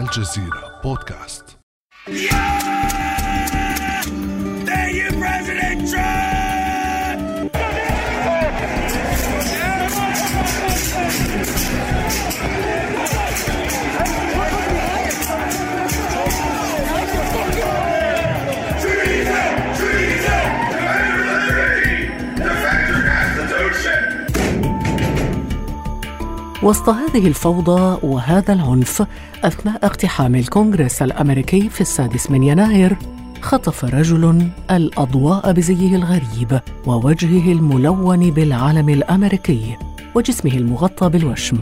الجزيرة بودكاست. وسط هذه الفوضى وهذا العنف أثناء اقتحام الكونغرس الأمريكي في السادس من يناير خطف رجل الأضواء بزيه الغريب ووجهه الملون بالعلم الأمريكي وجسمه المغطى بالوشم.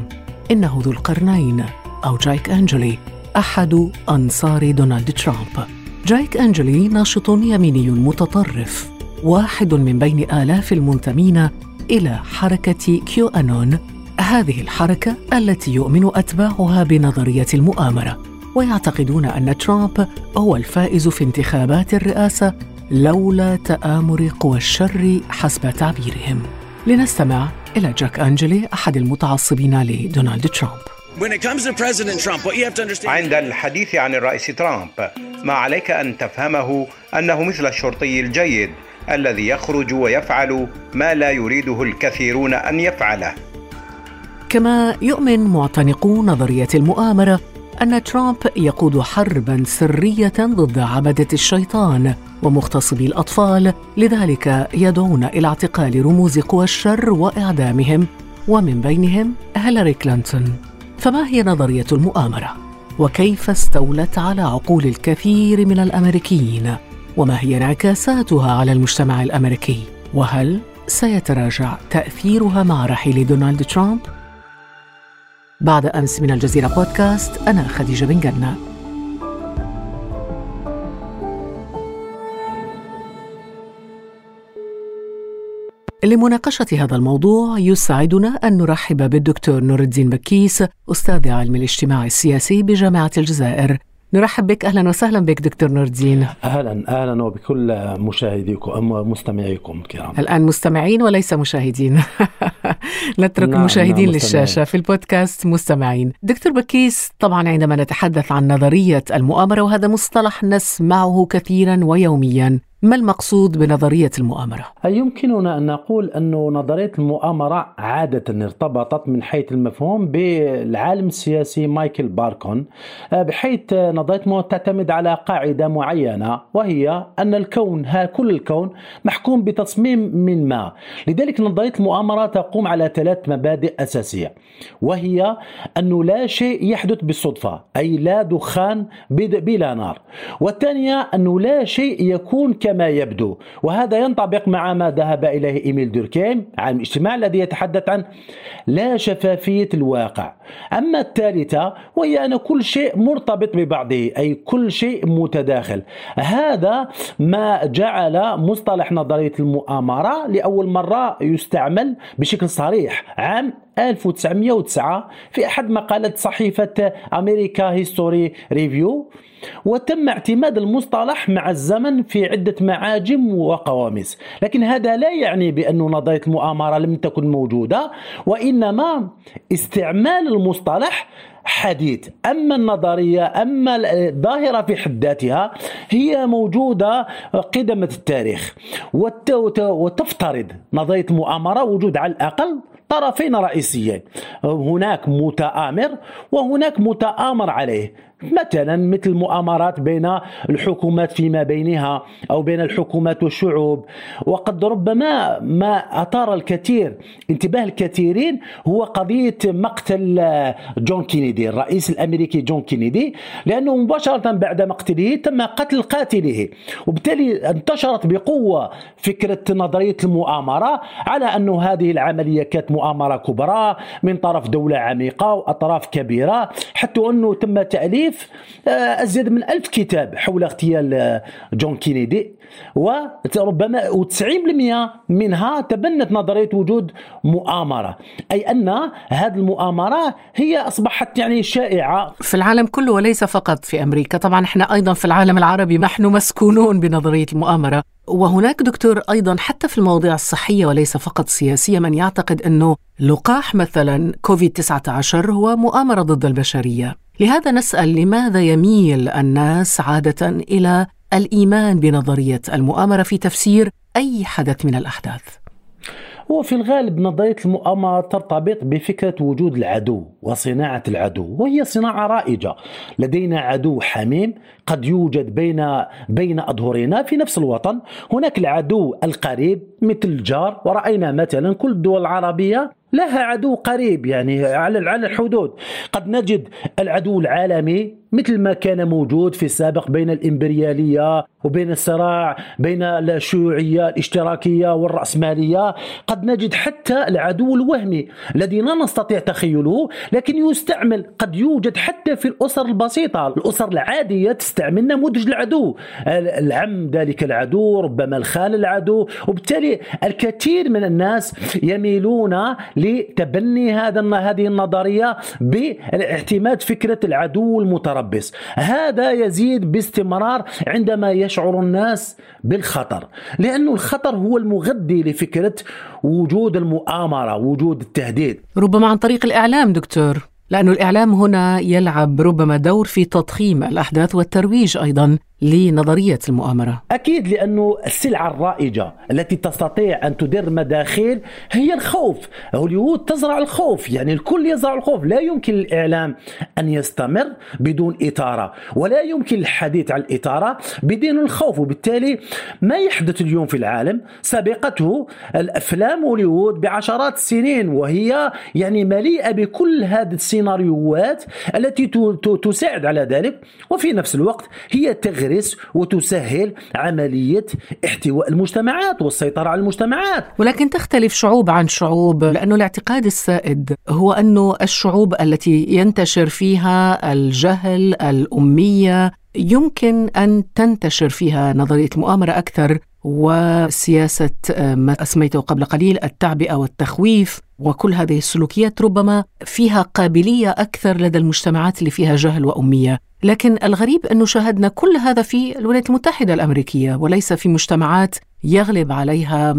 إنه ذو القرنين أو جايك أنجلي أحد أنصار دونالد ترامب. جايك أنجلي ناشط يميني متطرف واحد من بين آلاف المنتمين إلى حركة كيو أنون هذه الحركة التي يؤمن أتباعها بنظرية المؤامرة ويعتقدون أن ترامب هو الفائز في انتخابات الرئاسة لولا تآمر قوى الشر حسب تعبيرهم لنستمع إلى جاك أنجلي أحد المتعصبين لدونالد ترامب. عند الحديث عن الرئيس ترامب ما عليك أن تفهمه أنه مثل الشرطي الجيد الذي يخرج ويفعل ما لا يريده الكثيرون أن يفعله كما يؤمن معتنقو نظرية المؤامرة أن ترامب يقود حربا سرية ضد عبدة الشيطان ومغتصبي الأطفال لذلك يدعون إلى اعتقال رموز قوى الشر وإعدامهم. ومن بينهم هيلاري كلينتون فما هي نظرية المؤامرة؟ وكيف استولت على عقول الكثير من الأمريكيين؟ وما هي انعكاساتها على المجتمع الأمريكي؟ وهل سيتراجع تأثيرها مع رحيل دونالد ترامب؟ بعد أمس من الجزيرة بودكاست أنا خديجة بن جنة. لمناقشة هذا الموضوع يسعدنا أن نرحب بالدكتور نور الدين بكيس أستاذ علم الاجتماع السياسي بجامعة الجزائر. نرحب بك أهلا وسهلا بك دكتور نور الدين. أهلا أهلا وبكل مشاهديكم مستمعيكم الكرام. الآن مستمعين وليس مشاهدين. نترك نعم، المشاهدين نعم، للشاشة. في البودكاست مستمعين دكتور بكيس طبعا عندما نتحدث عن نظرية المؤامرة وهذا مصطلح نسمعه كثيرا ويوميا ما المقصود بنظرية المؤامرة؟ يمكننا أن نقول أن نظرية المؤامرة عادة ارتبطت من حيث المفهوم بالعالم السياسي مايكل باركون آه، بحيث المؤامرة تعتمد على قاعدة معينة وهي أن الكون كل الكون محكوم بتصميم من ما لذلك نظرية المؤامرة تقوم على ثلاث مبادئ أساسية وهي أنه لا شيء يحدث بالصدفة أي لا دخان بلا نار والثانية أنه لا شيء يكون كما يبدو. وهذا ينطبق مع ما ذهب إليه إيميل دوركيم عن الاجتماع الذي يتحدث عن لا شفافية الواقع. أما الثالثة وهي أن كل شيء مرتبط ببعضه أي كل شيء متداخل. هذا ما جعل مصطلح نظرية المؤامرة لأول مرة يستعمل بشكل صريح. عام 1909 في أحد مقالات صحيفة American Historical Review وتم اعتماد المصطلح مع الزمن في عدة معاجم وقواميس لكن هذا لا يعني بأن نظرية المؤامرة لم تكن موجودة وإنما استعمال المصطلح حديث. أما النظرية أما الظاهرة في حد ذاتها هي موجودة قدمة التاريخ. وت- وت- وتفترض نظرية المؤامرة وجود على الأقل طرفين رئيسيين. هناك متآمر وهناك متآمر عليه. مثلا مثل المؤامرات بين الحكومات فيما بينها أو بين الحكومات والشعوب. وقد ربما ما أثار الكثير انتباه الكثيرين هو قضية مقتل جون كينيدي الرئيس الأمريكي جون كينيدي لأنه مباشرة بعد مقتله تم قتل قاتله. وبالتالي انتشرت بقوة فكرة نظرية المؤامرة على انه هذه العملية كانت مؤامرة كبرى من طرف دولة عميقة وأطراف كبيرة حتى أنه تم تأليف آه، أزيد من ألف كتاب حول اغتيال آه، جون كينيدي. وربما و90% منها تبنت نظرية وجود مؤامرة. أي أن هذه المؤامرة هي أصبحت يعني شائعة. في العالم كله وليس فقط في أمريكا، طبعا إحنا أيضا في العالم العربي نحن مسكونون بنظرية المؤامرة، وهناك دكتور أيضا حتى في المواضيع الصحية وليس فقط سياسيه من يعتقد أنه لقاح مثلا كوفيد 19 هو مؤامرة ضد البشرية. لهذا نسأل لماذا يميل الناس عادة إلى الإيمان بنظرية المؤامرة في تفسير أي حدث من الأحداث؟ وفي الغالب نظرية المؤامرة ترتبط بفكرة وجود العدو وصناعة العدو وهي صناعة رائجة. لدينا عدو حميم قد يوجد بين بين أظهرنا في نفس الوطن. هناك العدو القريب مثل الجار ورأينا مثلا كل الدول العربية لها عدو قريب يعني على الحدود. قد نجد العدو العالمي مثل ما كان موجود في السابق بين الإمبريالية وبين الصراع بين الشيوعية الاشتراكية والرأسمالية قد نجد حتى العدو الوهمي الذي لا نستطيع تخيله لكن يستعمل قد يوجد حتى في الأسر البسيطة الأسر العادية تستعمل نموذج العدو. العم ذلك العدو ربما الخال العدو وبالتالي الكثير من الناس يميلون لتبني هذا هذه النظرية باعتماد فكرة العدو المتربص هذا يزيد باستمرار عندما يشعر الناس بالخطر لأن الخطر هو المغذي لفكرة وجود المؤامرة وجود التهديد. ربما عن طريق الإعلام دكتور. لأن الإعلام هنا يلعب ربما دور في تضخيم الأحداث والترويج أيضا. لنظرية المؤامرة. أكيد لأنه السلعة الرائجة التي تستطيع أن تدر مداخيل هي الخوف. هوليوود تزرع الخوف يعني الكل يزرع الخوف. لا يمكن الإعلام أن يستمر بدون إثارة ولا يمكن الحديث عن الإثارة بدون الخوف. وبالتالي ما يحدث اليوم في العالم؟ سبقته الأفلام هوليوود بعشرات السنين وهي يعني مليئة بكل هذه السيناريوهات التي تساعد على ذلك. وفي نفس الوقت هي تغري تدرس وتسهل عملية احتواء المجتمعات والسيطرة على المجتمعات. ولكن تختلف شعوب عن شعوب لأنه الاعتقاد السائد هو أنه الشعوب التي ينتشر فيها الجهل الأمية يمكن أن تنتشر فيها نظرية المؤامرة أكثر وسياسة ما أسميته قبل قليل التعبئة والتخويف وكل هذه السلوكيات ربما فيها قابلية أكثر لدى المجتمعات اللي فيها جهل وأمية. لكن الغريب أنه شاهدنا كل هذا في الولايات المتحدة الأمريكية وليس في مجتمعات يغلب عليها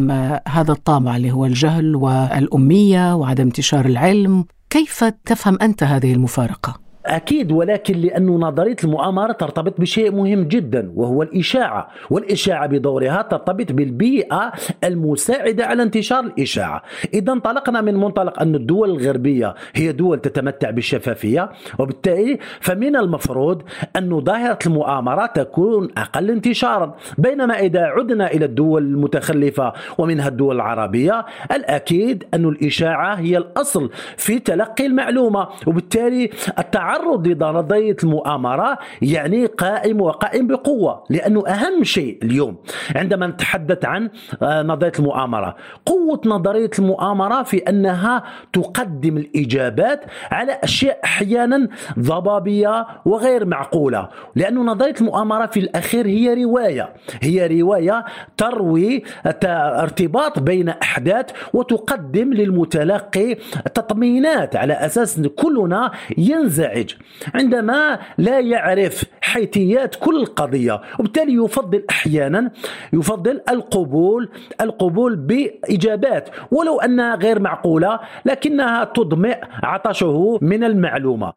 هذا الطامع اللي هو الجهل والأمية وعدم انتشار العلم كيف تفهم أنت هذه المفارقة؟ أكيد ولكن لأن نظرية المؤامرة ترتبط بشيء مهم جدا وهو الإشاعة. والإشاعة بدورها ترتبط بالبيئة المساعدة على انتشار الإشاعة. إذا انطلقنا من منطلق أن الدول الغربية هي دول تتمتع بالشفافية وبالتالي فمن المفروض أن ظاهرة المؤامرة تكون أقل انتشارا. بينما إذا عدنا إلى الدول المتخلفة ومنها الدول العربية الأكيد أن الإشاعة هي الأصل في تلقي المعلومة. وبالتالي التعرض التعرض لنظرية المؤامرة يعني قائم وقائم بقوة لأنه أهم شيء اليوم عندما نتحدث عن آه، نظرية المؤامرة. قوة نظرية المؤامرة في أنها تقدم الإجابات على أشياء أحيانا ضبابية وغير معقولة. لأن نظرية المؤامرة في الأخير هي رواية هي رواية تروي ارتباط بين أحداث وتقدم للمتلقي تطمينات على أساس كلنا ينزعج النتائج عندما لا يعرف حيثيات كل القضية وبالتالي يفضل أحيانا يفضل القبول القبول بإجابات ولو أنها غير معقولة لكنها تضمئ عطشه من المعلومة.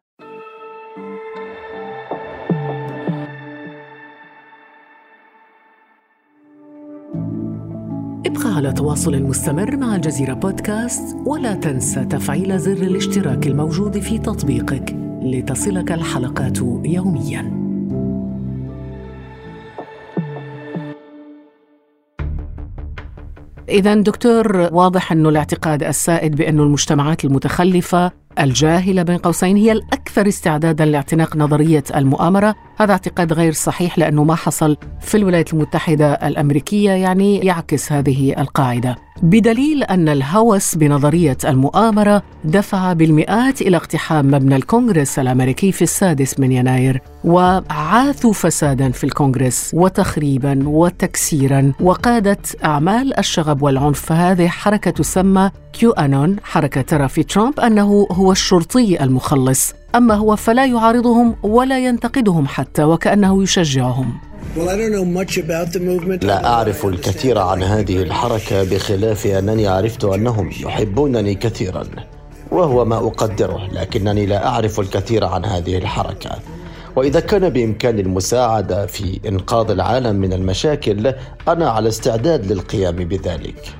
ابقى على تواصل مستمر مع الجزيرة بودكاست ولا تنسى تفعيل زر الاشتراك الموجود في تطبيقك. لتصلك الحلقات يوميا. إذا دكتور واضح أنه الاعتقاد السائد بأن المجتمعات المتخلفة الجاهلة بين قوسين هي الأكثر استعدادا لاعتناق نظرية المؤامرة هذا اعتقاد غير صحيح لأنه ما حصل في الولايات المتحدة الأمريكية يعني يعكس هذه القاعدة. بدليل أن الهوس بنظرية المؤامرة دفع بالمئات إلى اقتحام مبنى الكونغرس الأمريكي في السادس من يناير وعاثوا فسادا في الكونغرس وتخريبا وتكسيرا وقادت أعمال الشغب والعنف. فهذه حركة تسمى كيو أنون حركة ترى في ترامب أنه هو الشرطي المخلص. أما هو فلا يعارضهم ولا ينتقدهم حتى وكأنه يشجعهم. لا أعرف الكثير عن هذه الحركة بخلاف أنني عرفت أنهم يحبونني كثيرا وهو ما أقدره لكنني لا أعرف الكثير عن هذه الحركة. وإذا كان بإمكاني المساعدة في إنقاذ العالم من المشاكل أنا على استعداد للقيام بذلك.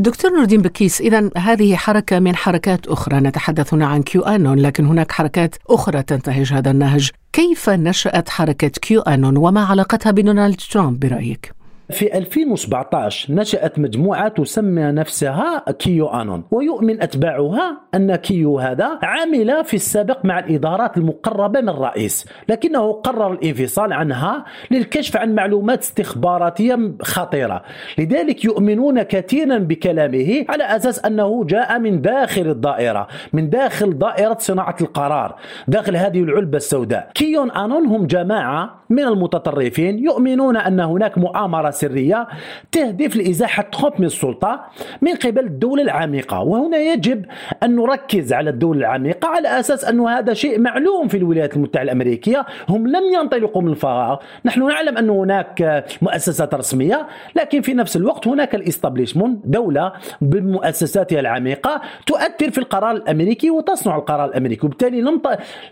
دكتور نور الدين بكيس إذا هذه حركة من حركات أخرى. نتحدث هنا عن QAnon لكن هناك حركات أخرى تنتهج هذا النهج. كيف نشأت حركة QAnon وما علاقتها بدونالد ترامب برأيك؟ في 2017 نشأت مجموعة تسمى نفسها QAnon ويؤمن أتباعها أن Q هذا عمل في السابق مع الإدارات المقربة من الرئيس لكنه قرر الانفصال عنها للكشف عن معلومات استخباراتية خطيرة لذلك يؤمنون كثيرا بكلامه على أساس أنه جاء من داخل الدائرة من داخل دائرة صناعة القرار داخل هذه العلبة السوداء. كيون آنون هم جماعة من المتطرفين يؤمنون أن هناك مؤامرة سرية تهدف لإزاحة ترامب من السلطة من قبل الدولة العميقة. وهنا يجب أن نركز على الدولة العميقة على أساس أن هذا شيء معلوم في الولايات المتحدة الأمريكية. هم لم ينطلقوا من الفراغ. نحن نعلم أن هناك مؤسسات رسمية لكن في نفس الوقت هناك الإستابليشمون دولة بمؤسساتها العميقة تؤثر في القرار الأمريكي وتصنع القرار الأمريكي. وبالتالي.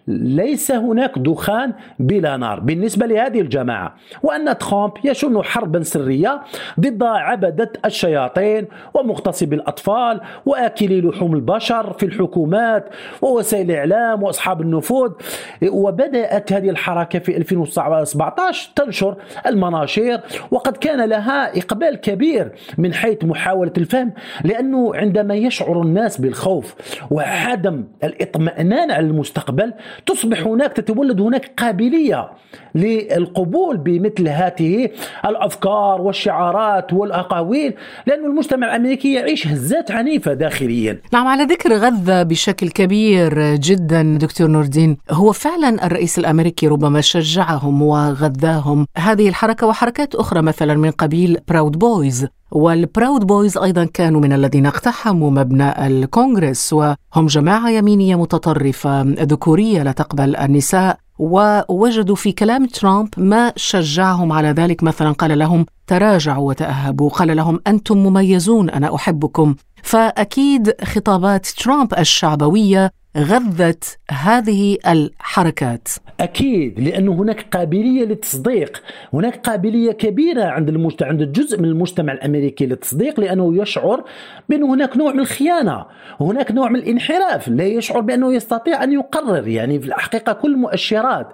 ليس هناك دخان بلا نار بالنسبة لهذه الجماعة. وأن ترامب يشن حربا سرية ضد عبدة الشياطين ومغتصبي الأطفال وآكلي لحوم البشر في الحكومات ووسائل الإعلام وأصحاب النفوذ. وبدأت هذه الحركة في 2017 تنشر المناشير وقد كان لها إقبال كبير من حيث محاولة الفهم لأنه عندما يشعر الناس بالخوف وعدم الإطمئنان على المستقبل تصبح هناك تتولد هناك قابلية للقبول بمثل هذه الافكار والشعارات والأقاويل لأن المجتمع الأمريكي يعيش هزات عنيفة داخليا. نعم على ذكر غزه بشكل كبير جدا دكتور نور الدين هو فعلا الرئيس الأمريكي ربما شجعهم وغذاهم هذه الحركة وحركات أخرى مثلا من قبيل Proud Boys وال Proud Boys أيضا كانوا من الذين اقتحموا مبنى الكونغرس وهم جماعة يمينية متطرفة ذكورية لا تقبل النساء ووجدوا في كلام ترامب ما شجعهم على ذلك. مثلا قال لهم تراجعوا وتأهبوا. قال لهم أنتم مميزون أنا أحبكم. فأكيد خطابات ترامب الشعبوية غذت هذه الحركات. أكيد لأنه هناك قابلية للتصديق. هناك قابلية كبيرة عند المجتمع عند الجزء من المجتمع الأمريكي للتصديق لأنه يشعر بأن هناك نوع من الخيانة هناك نوع من الانحراف. لا يشعر بأنه يستطيع أن يقرر يعني في الحقيقة كل المؤشرات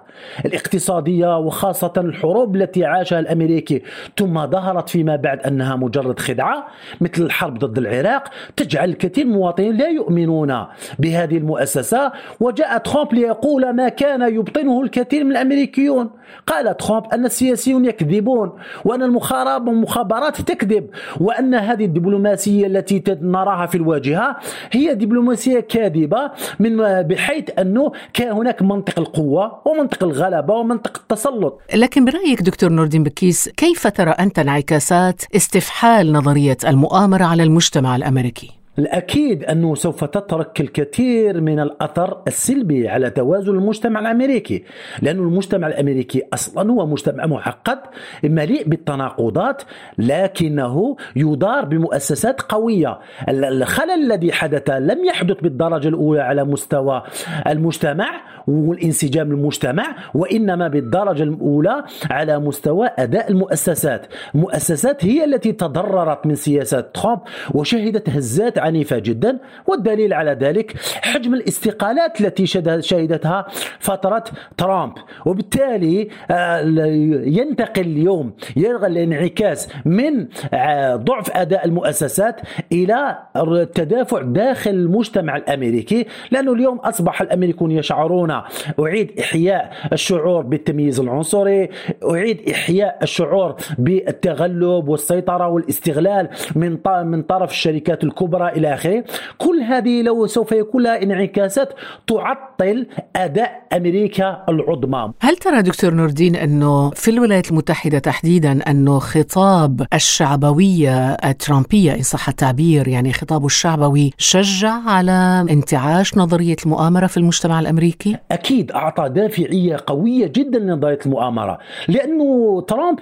الاقتصادية وخاصة الحروب التي عاشها الأمريكي. ثم ظهرت فيما بعد أنها مجرد خدعة مثل الحرب ضد العراق. تجعل الكثير من المواطنين لا يؤمنون بهذه المؤسسه وجاء ترامب ليقول ما كان يبطنه الكثير من الأمريكيون. قال ترامب أن السياسيون يكذبون وأن المخابرات تكذب وأن هذه الدبلوماسية التي نراها في الواجهة هي دبلوماسية كاذبة من بحيث أنه كان هناك منطق القوة ومنطق الغلبه ومنطق التسلط. لكن برأيك دكتور نوردين بكيس كيف ترى أنت انعكاسات استفحال نظرية المؤامرة على المجتمع الأمريكي؟ الأكيد أنه سوف تترك الكثير من الأثر السلبي على توازن المجتمع الأمريكي لأن المجتمع الأمريكي أصلا هو مجتمع معقد مليء بالتناقضات لكنه يدار بمؤسسات قوية. الخلل الذي حدث لم يحدث بالدرجة الأولى على مستوى المجتمع والانسجام المجتمع وإنما بالدرجة الأولى على مستوى أداء المؤسسات. المؤسسات هي التي تضررت من سياسات ترامب وشهدت هزات عنيفة جدا والدليل على ذلك حجم الاستقالات التي شهدتها فترة ترامب. وبالتالي آه، ينتقل اليوم يلغى الانعكاس من آه، ضعف أداء المؤسسات إلى التدافع داخل المجتمع الأمريكي لأنه اليوم أصبح الأمريكون يشعرون أعيد إحياء الشعور بالتمييز العنصري أعيد إحياء الشعور بالتغلب والسيطرة والإستغلال من من طرف الشركات الكبرى إلى آخره. كل هذه لو سوف يكون لها انعكاسات تعطل أداء أمريكا العظمى. هل ترى دكتور نوردين أنه في الولايات المتحدة تحديدا أنه خطاب الشعبوية الترامبية إن صح التعبير يعني خطابه الشعبوي شجع على انتعاش نظرية المؤامرة في المجتمع الأمريكي؟ أكيد أعطى دافعية قوية جدا لنظرية المؤامرة لأنه ترامب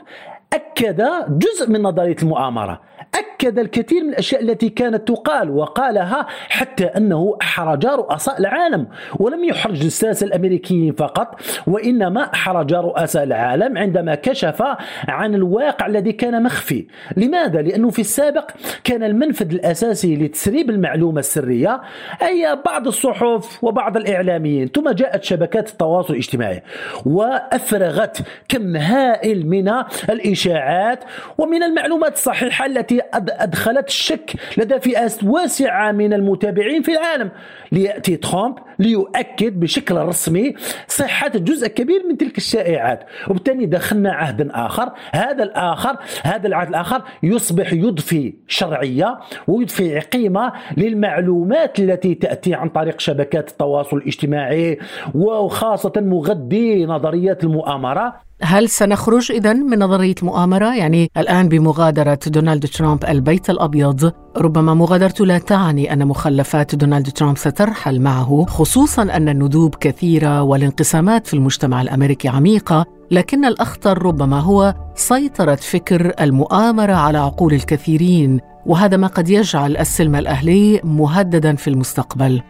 أكد جزء من نظرية المؤامرة. أكد الكثير من الأشياء التي كانت تقال وقالها حتى أنه أحرج رؤساء العالم ولم يحرج الساسة الأمريكيين فقط وإنما أحرج رؤساء العالم عندما كشف عن الواقع الذي كان مخفي لماذا؟ لأنه في السابق كان المنفذ الأساسي لتسريب المعلومة السرية أي بعض الصحف وبعض الإعلاميين ثم جاءت شبكات التواصل الاجتماعي وأفرغت كم هائل من الإشاعات ومن المعلومات الصحيحة التي أدخلت الشك لدى فئات واسعة من المتابعين في العالم. ليأتي ترامب ليؤكد بشكل رسمي صحة جزء كبير من تلك الشائعات. وبالتالي دخلنا عهدا آخر. هذا الآخر هذا العهد الآخر يصبح يضفي شرعية ويضفي قيمة للمعلومات التي تأتي عن طريق شبكات التواصل الاجتماعي وخاصة مغذي نظريات المؤامرة. هل سنخرج إذا من نظرية المؤامرة؟ يعني الآن بمغادرة دونالد ترامب البيت الأبيض. ربما مغادرته لا تعني أن مخلفات دونالد ترامب سترحل معه خصوصا أن الندوب كثيرة والانقسامات في المجتمع الأمريكي عميقة. لكن الأخطر ربما هو سيطرة فكر المؤامرة على عقول الكثيرين وهذا ما قد يجعل السلم الأهلي مهددا في المستقبل.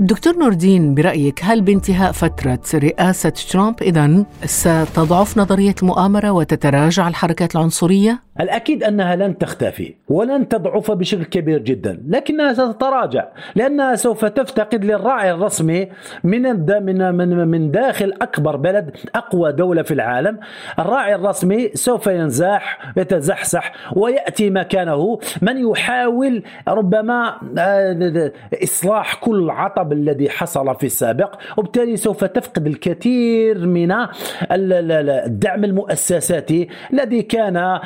دكتور نوردين برأيك هل بانتهاء فترة رئاسة ترامب إذا ستضعف نظرية المؤامرة وتتراجع الحركات العنصرية؟ الأكيد أنها لن تختفي ولن تضعف بشكل كبير جدا لكنها ستتراجع لأنها سوف تفتقد للراعي الرسمي من من من داخل أكبر بلد أقوى دولة في العالم. الراعي الرسمي سوف ينزاح يتزحزح ويأتي مكانه من يحاول ربما آه، إصلاح كل عطب الذي حصل في السابق. وبالتالي سوف تفقد الكثير من الدعم المؤسساتي الذي كان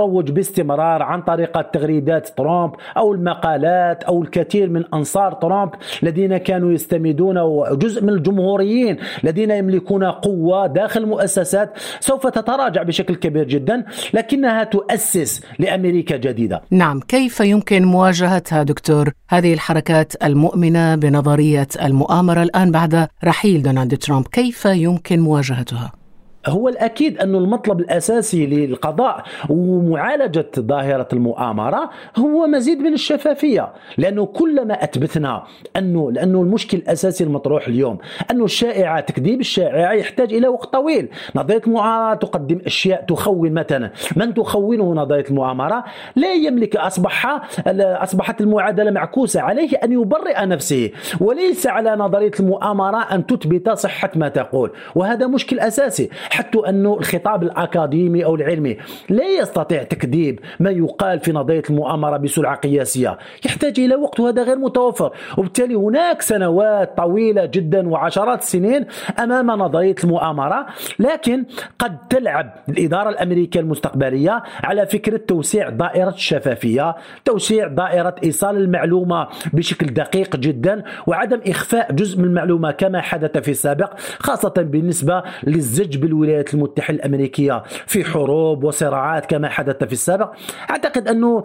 يروج باستمرار عن طريق تغريدات ترامب أو المقالات أو الكثير من أنصار ترامب الذين كانوا يستمدون جزء من الجمهوريين الذين يملكون قوة داخل المؤسسات سوف تتراجع بشكل كبير جدا لكنها تؤسس لأمريكا جديدة. نعم، كيف يمكن مواجهتها دكتور هذه الحركات المؤمنة بنظرية المؤامرة الآن بعد رحيل دونالد ترامب، كيف يمكن مواجهتها؟ هو الأكيد أن المطلب الأساسي للقضاء ومعالجة ظاهرة المؤامرة هو مزيد من الشفافية لأنه كلما أثبتنا أنه لأنه المشكل الأساسي المطروح اليوم أنه الشائعة تكذيب الشائعة يحتاج إلى وقت طويل. نظرية المؤامرة تقدم أشياء تخون مثلا من تخونه نظرية المؤامرة؟ لا يملك أصبح أصبحت المعادلة معكوسة عليه أن يبرئ نفسه وليس على نظرية المؤامرة أن تثبت صحة ما تقول وهذا مشكل أساسي. حتى أنه الخطاب الأكاديمي أو العلمي لا يستطيع تكذيب ما يقال في نظرية المؤامرة بسرعة قياسية. يحتاج إلى وقت وهذا غير متوفر. وبالتالي هناك سنوات طويلة جدا وعشرات السنين أمام نظرية المؤامرة لكن قد تلعب الإدارة الأمريكية المستقبلية على فكرة توسيع دائرة الشفافية توسيع دائرة إيصال المعلومة بشكل دقيق جدا وعدم إخفاء جزء من المعلومة كما حدث في السابق خاصة بالنسبة للزج بالولايات الولايات المتحدة الأمريكية في حروب وصراعات كما حدث في السابق. أعتقد أنه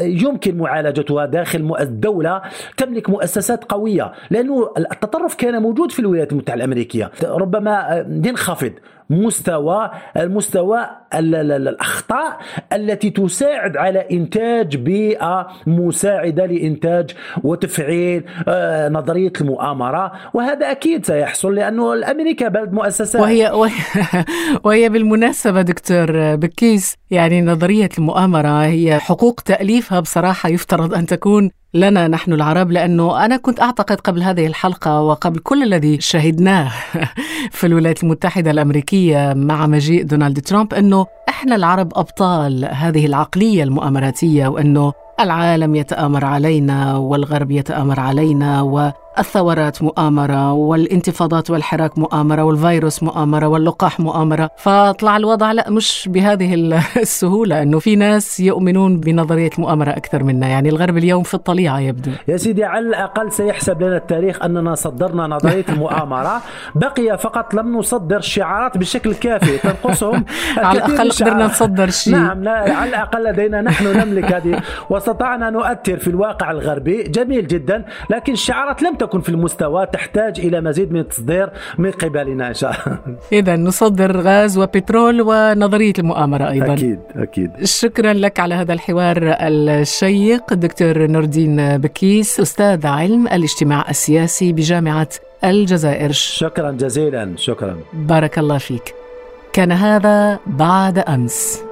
يمكن معالجتها داخل الدولة تملك مؤسسات قوية لأنه التطرف كان موجود في الولايات المتحدة الأمريكية. ربما ينخفض مستوى المستوى الأخطاء التي تساعد على إنتاج بيئة مساعدة لإنتاج وتفعيل آه، نظرية المؤامرة. وهذا أكيد سيحصل لأنه الأمريكا بلد مؤسسات. وهي وهي بالمناسبة دكتور بكيس يعني نظرية المؤامرة هي حقوق تأليفها بصراحة يفترض أن تكون لنا نحن العرب لأنه أنا كنت أعتقد قبل هذه الحلقة وقبل كل الذي شهدناه في الولايات المتحدة الأمريكية مع مجيء دونالد ترامب أنه إحنا العرب أبطال هذه العقلية المؤامراتية وأنه العالم يتآمر علينا والغرب يتآمر علينا والثورات مؤامرة والانتفاضات والحراك مؤامرة والفيروس مؤامرة واللقاح مؤامرة فطلع الوضع لا مش بهذه السهولة أنه في ناس يؤمنون بنظرية المؤامرة أكثر منا. يعني الغرب اليوم في الطليعة يبدو. يا سيدي على الأقل سيحسب لنا التاريخ أننا صدرنا نظرية المؤامرة. بقي فقط لم نصدر الشعارات بشكل كافي تنقصهم على الأقل قدرنا نصدر شيء. نعم لا على الأقل لدينا نحن نملك هذه. واستطعنا نؤثر في الواقع الغربي جميل جدا لكن الشعارات لم تكن تكن في المستوى تحتاج إلى مزيد من التصدير من قبلنا إن شاء الله. اذا نصدر غاز وبترول ونظرية المؤامرة أيضا. أكيد أكيد. شكرا لك على هذا الحوار الشيق دكتور نوردين بكيس أستاذ علم الاجتماع السياسي بجامعة الجزائر. شكرا جزيلا شكرا. بارك الله فيك. كان هذا بعد أمس.